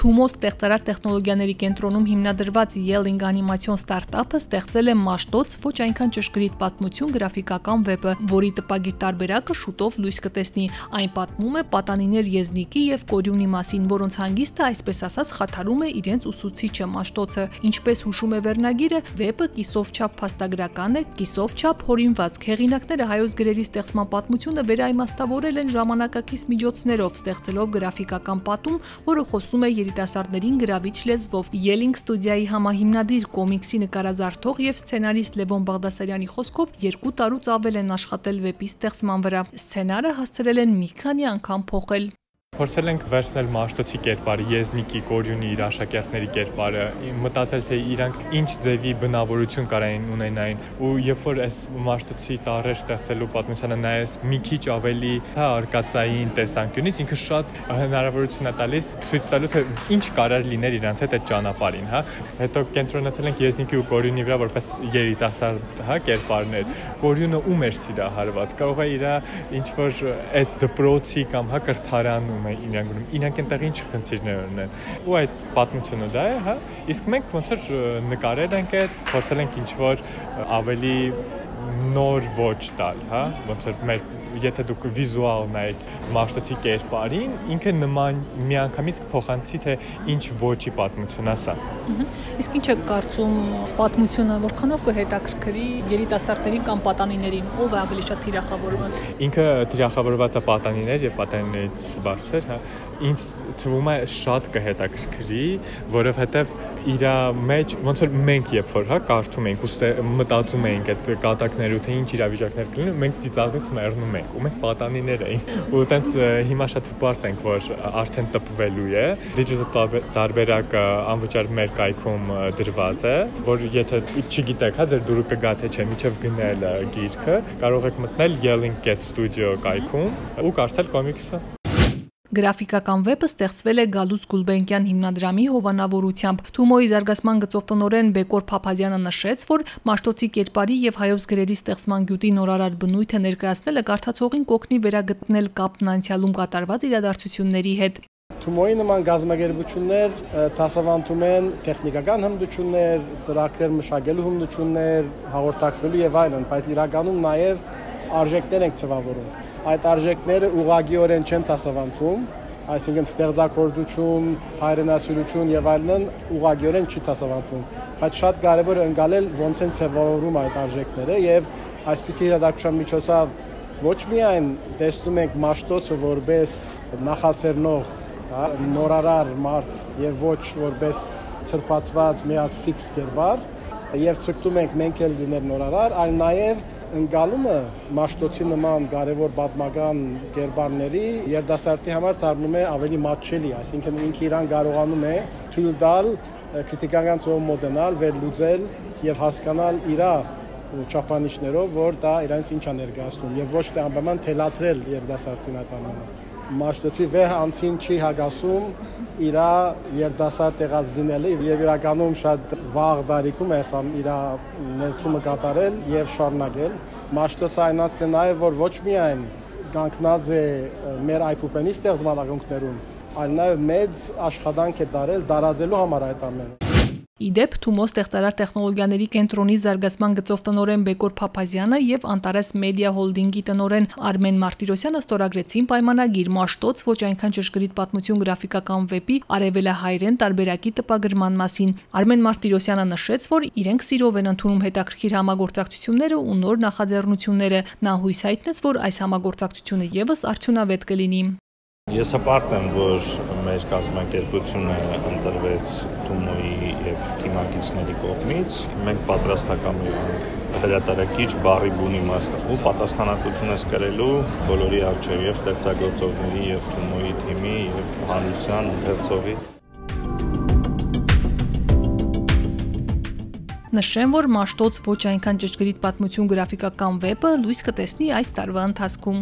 Թումո ստեղծարար տեխնոլոգիաների կենտրոնում հիմնադրված Yelling անիմացիոն ստարտափը ստեղծել է Մաշտոց ոչ այնքան ճշգրիտ պատմություն գրաֆիկական վեբը, որի տպագիր տարբերակը շուտով լույս կտեսնի։ Այն պատմում է պատանիներ Եզնիկի եւ Կորյունի մասին, որոնց հանգիստը այսպես ասած խաթարում է իրենց ուսուցիչը Մաշտոցը։ Ինչպես հուշում է վերնագիրը, վեբը կիսով չափ փաստագրական է, կիսով չափ հորինված։ Հեղինակները հայոց գրերի ստեղծման պատմությունը վերաիմաստավորել են ժամանակակից միջոցներով, ստեղծելով գրաֆիկական պատում, որը խոսում է երիտասարդներին գրավիչ լեզվով։ Yelling ստուդիայի համահիմնադիր կոմիքսի նկարազարդող եւ սցենարիստ Լևոն Բաղդասարյանի խոսքով երկու տարուց ավել են աշխատել վեպի ստեղծման վրա։ Սցենարը հասցրել են մի քանի անգամ փոխել։ Փորձել ենք վերցնել Մաշտոցի կերպարը, Եզնիկի, Կորյունի իր աշակերտների կերպարը, մտածել թե իրանք ինչ ձևի բնավորություն կարային ունենային ու երբ որ այս Մաշտոցի տարեր ստեղծելու պատմությանը նայես մի քիչ ավելի հա արկածային տեսանկյունից ինքը շատ հնարավորություն է տալիս ցույց տալու թե ինչ կարար լիներ իրանց հետ այդ ճանապարհին, հա։ Հետո կենտրոնացել ենք Եզնիկի ու Կորյունի վրա որպես երիտասարդ, հա, կերպարներ։ Կորյունը ում էր սիրահարված։ Կարող է իր ինչ որ այդ դպրոցի կամ հա կրթարանում է իրանք գնում իրանք այնտեղ ինչ խնդիրներ ունեն ու այդ պատմությունը դա է հա իսկ մենք ոնց որ նկարել ենք այդ փորձել ենք ինչ որ ավելի նոր ոչ տալ, հա, ոնց որ մեր եթե դուք վիզուալ նայեք մաշտոցի կերպարին, ինքը նման միանգամից փոխանցի թե ինչ ոչի պատմություն է սա։ Իսկ ինչ է կարծում պատմությունը որքանով կհետաքրքրի երիտասարդներին կամ պատանիներին, ով է ավելի շատ թիրախավորված։ Ինքը թիրախավորված է պատանիներ եւ պատանիներից բարձր, հա ինձ թվում է շատ կհետաքրքրի, որովհետև իր մեջ ոնց որ մենք երբ որ հա կարդում ենք ու մտածում ենք այդ կատակներու թե ինչ իրավիճակներ կլինեն, մենք ծիծաղից մեռնում ենք ու մենք պատանիներ ենք։ Ու տենց հիմա շատ հպարտ ենք, որ արդեն տպվելու է։ Digital տարբերակը անվճար մեր կայքում դրված է, որ եթե չգիտեք, հա ձեր դուրը կգա թե չէ, միջև գնել գիրքը, կարող եք մտնել Yelling Cat Studio կայքում ու կարդալ կոմիքսը։ Գրաֆիկական վեպը ստեղծվել է Գալուս Գուլբենկյան հիմնադրամի հովանավորությամբ։ Թումոյի զարգացման գծով տնորեն Բեկոր Փափազյանը նշեց, որ Մաշտոցի կերպարի եւ հայոց գրերի ստեղծման գյուտի նորարար բնույթը ներկայացնելը կարդացողին կօգնի վերագտնել կապն անցյալում կատարված իրադարձությունների հետ։ Թումոյի նման գազམ་ագերբություններ դասավանդում են տեխնիկական հմտություններ, ծրագրեր մշակելու հմտություններ, հաղորդակցվելու եւ այլն, բայց իրականում նաեւ արժեքներ ենք ցվավորում այդ արժեքները ուղագիորեն չեն դասավանդվում, այսինքն ստեղծագործություն, հայրենասիրություն եւ այլն ուղագիորեն չի դասավանդվում, բայց շատ կարեւոր է ընկալել ոնց են ցևավորում այդ արժեքները եւ այսպիսի իրադարձության միջոցով ոչ միայն տեսնում ենք մաշտոցը որպես նախացերնող, հա, նորարար մարդ եւ ոչ որպես ծրպացված մի հատ ֆիքս կերպար եւ ցկտում ենք մենք էլ լինել նորարար, այլ նաեւ ընկալումը մաշտոցի նման կարևոր պատմական կերպարների երդասարտի համար դառնում է ավելի մատչելի, այսինքն ինքը իրան կարողանում է թույլ տալ քրիտիկական ծով մոդենալ, վերլուծել եւ հասկանալ իրա չափանիշներով, որ դա իրանց ինչ է ներկայացնում եւ ոչ թե անպայման թելաթրել երդասարտին այդ ամենը մաշտոցի վեհ անցին չի հագասում իրա երդասար տեղած լինելը եւ իրականում շատ վաղ դարիքում է սա իրա ներդրումը կատարել եւ շարունակել մաշտոցը այնացն է նաեւ որ ոչ միայն կանգնած է մեր այփուպենի ստեղծման ակունքներում այլ նաեւ մեծ աշխատանք է տարել դարաձելու համար այդ ամենը Իդեպ Թումո ստեղծարար տեխնոլոգիաների կենտրոնի զարգացման գծով տնորեն Բեկոր Փափազյանը եւ Անտարես Մեդիա Հոլդինգի տնորեն Արմեն Մարտիրոսյանը ստորագրեցին պայմանագիր Մաշտոց ոչ այնքան ճշգրիտ պատմություն գրաֆիկական վեպի արևելահայերեն տարբերակի տպագրման մասին։ Արմեն Մարտիրոսյանը նշեց, որ իրենք սիրով են ընդունում հետաքրքիր համագործակցությունները ու նոր նախաձեռնությունները։ Նա հույս հայտնեց, որ այս համագործակցությունը եւս արդյունավետ կլինի։ Ես հպարտ եմ, որ մեր կազմակերպությունը ընտրվեց Թումոյի եւ թիմակիցների կողմից։ Մենք պատրաստական ենք հրատարակիչ բարի բուն իմաստը ու պատասխանատվությունս կրելու բոլորի արժեվ եւ ստեղծագործողների եւ Թումոյի թիմի եւ հանրության ընթերցողի Նշեմ, որ Մաշտոց ոչ այնքան ճշգրիտ պատմություն գրաֆիկական վեպը լույս կտեսնի այս տարվա ընթացքում։